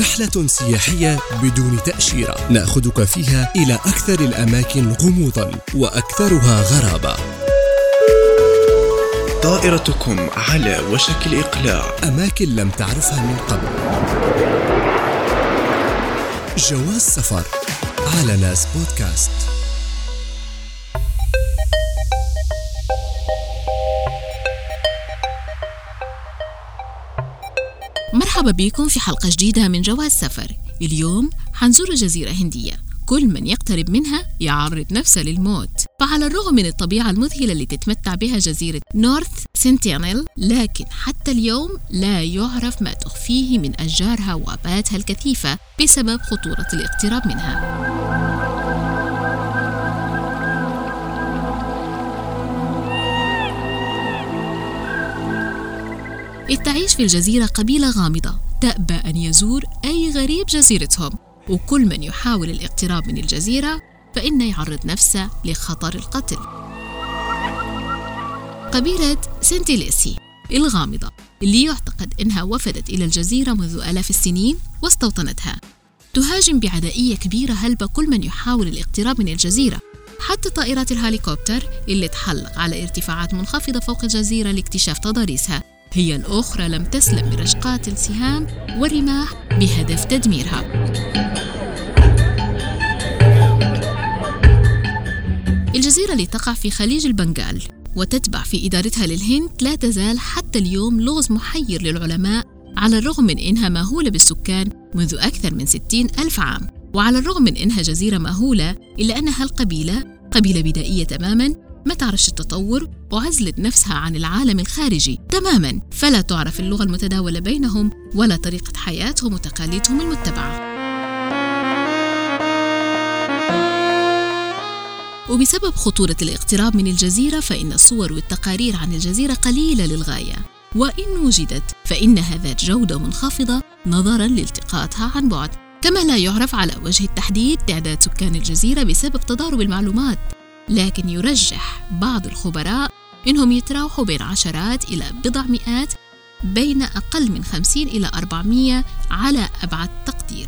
رحلة سياحية بدون تأشيرة. نأخذك فيها إلى أكثر الأماكن غموضا وأكثرها غرابة. طائرتكم على وشك الإقلاع. أماكن لم تعرفها من قبل. جواز سفر. على ناس بودكاست. مرحبا بكم في حلقة جديدة من جواز سفر. اليوم حنزور جزيرة هندية. كل من يقترب منها يعرض نفسه للموت. فعلى الرغم من الطبيعة المذهلة اللي تتمتع بها جزيرة نورث سنتينيل لكن حتى اليوم لا يعرف ما تخفيه من أشجارها وغاباتها الكثيفة بسبب خطورة الاقتراب منها. إذ تعيش في الجزيرة قبيلة غامضة تأبى أن يزور أي غريب جزيرتهم. وكل من يحاول الاقتراب من الجزيرة فإنه يعرض نفسه لخطر القتل. قبيلة سنتيليسي الغامضة اللي يعتقد أنها وفدت إلى الجزيرة منذ آلاف السنين واستوطنتها. تهاجم بعدائية كبيرة هلبة كل من يحاول الاقتراب من الجزيرة. حتى طائرات الهليكوبتر اللي تحلق على ارتفاعات منخفضة فوق الجزيرة لاكتشاف تضاريسها. هي الأخرى لم تسلم من رشقات السهام والرماح بهدف تدميرها. الجزيرة اللي تقع في خليج البنغال وتتبع في إدارتها للهند لا تزال حتى اليوم لغز محير للعلماء على الرغم من إنها ماهولة بالسكان منذ أكثر من ستين ألف عام. وعلى الرغم من إنها جزيرة ماهولة إلا أنها القبيلة قبيلة بدائية تماماً ما تعرفش التطور وعزلت نفسها عن العالم الخارجي؟ تماما. فلا تعرف اللغة المتداولة بينهم ولا طريقة حياتهم وتقاليدهم المتبعة. وبسبب خطورة الاقتراب من الجزيرة فإن الصور والتقارير عن الجزيرة قليلة للغاية. وإن وجدت فإنها ذات جودة منخفضة نظرا لالتقاطها عن بعد. كما لا يعرف على وجه التحديد تعداد سكان الجزيرة بسبب تضارب المعلومات. لكن يرجح بعض الخبراء إنهم يتراوحوا بين عشرات إلى بضع مئات بين أقل من 50 إلى 400 على أبعد تقدير.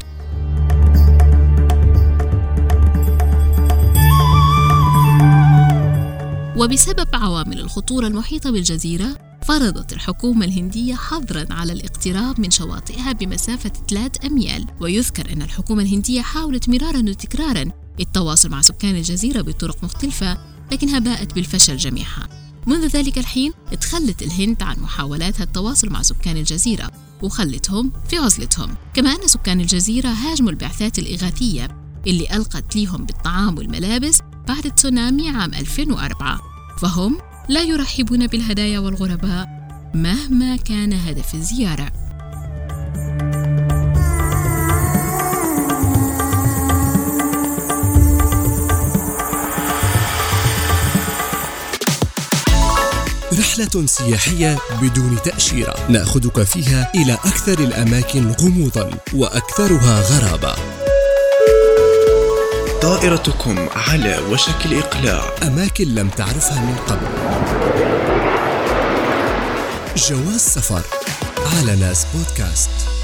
وبسبب عوامل الخطورة المحيطة بالجزيرة فرضت الحكومة الهندية حظرا على الاقتراب من شواطئها بمسافة 3 أميال. ويذكر أن الحكومة الهندية حاولت مرارا وتكرارا التواصل مع سكان الجزيرة بطرق مختلفة لكنها باءت بالفشل جميعها. منذ ذلك الحين تخلت الهند عن محاولاتها التواصل مع سكان الجزيرة وخلتهم في عزلتهم. كما أن سكان الجزيرة هاجموا البعثات الإغاثية اللي ألقت ليهم بالطعام والملابس بعد تسونامي عام 2004 فهم لا يرحبون بالهدايا والغرباء مهما كان هدف الزيارة. رحلة سياحية بدون تأشيرة. نأخذك فيها إلى أكثر الأماكن غموضا وأكثرها غرابة. طائرتكم على وشك الإقلاع. أماكن لم تعرفها من قبل. جواز سفر. على ناس بودكاست.